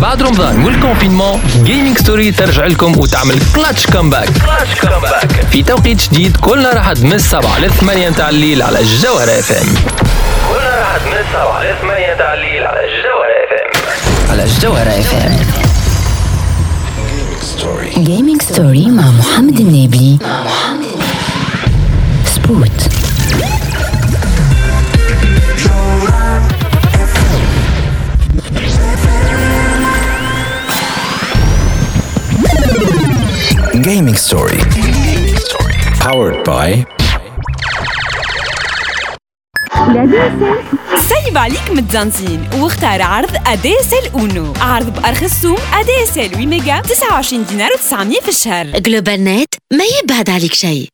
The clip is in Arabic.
بعد رمضان وال confinement Gaming Story ترجع لكم وتعمل clutch comeback في توقيت جديد كل نهار احد من السبعة للثمانية متاع الليل على الجوهرة FM كل نهار احد من السبعة للثمانية متاع الليل على الجوهرة FM على الجوهرة FM Gaming Story مع محمد النبي سبوت Gaming Story. Powered by سيب عليك متزنزين واختار عرض ADSL أونو. عرض بأرخص سوم ADSL 8 ميجا 29 دينار و900 في الشهر. GlobalNet ما يبعد عليك شيء.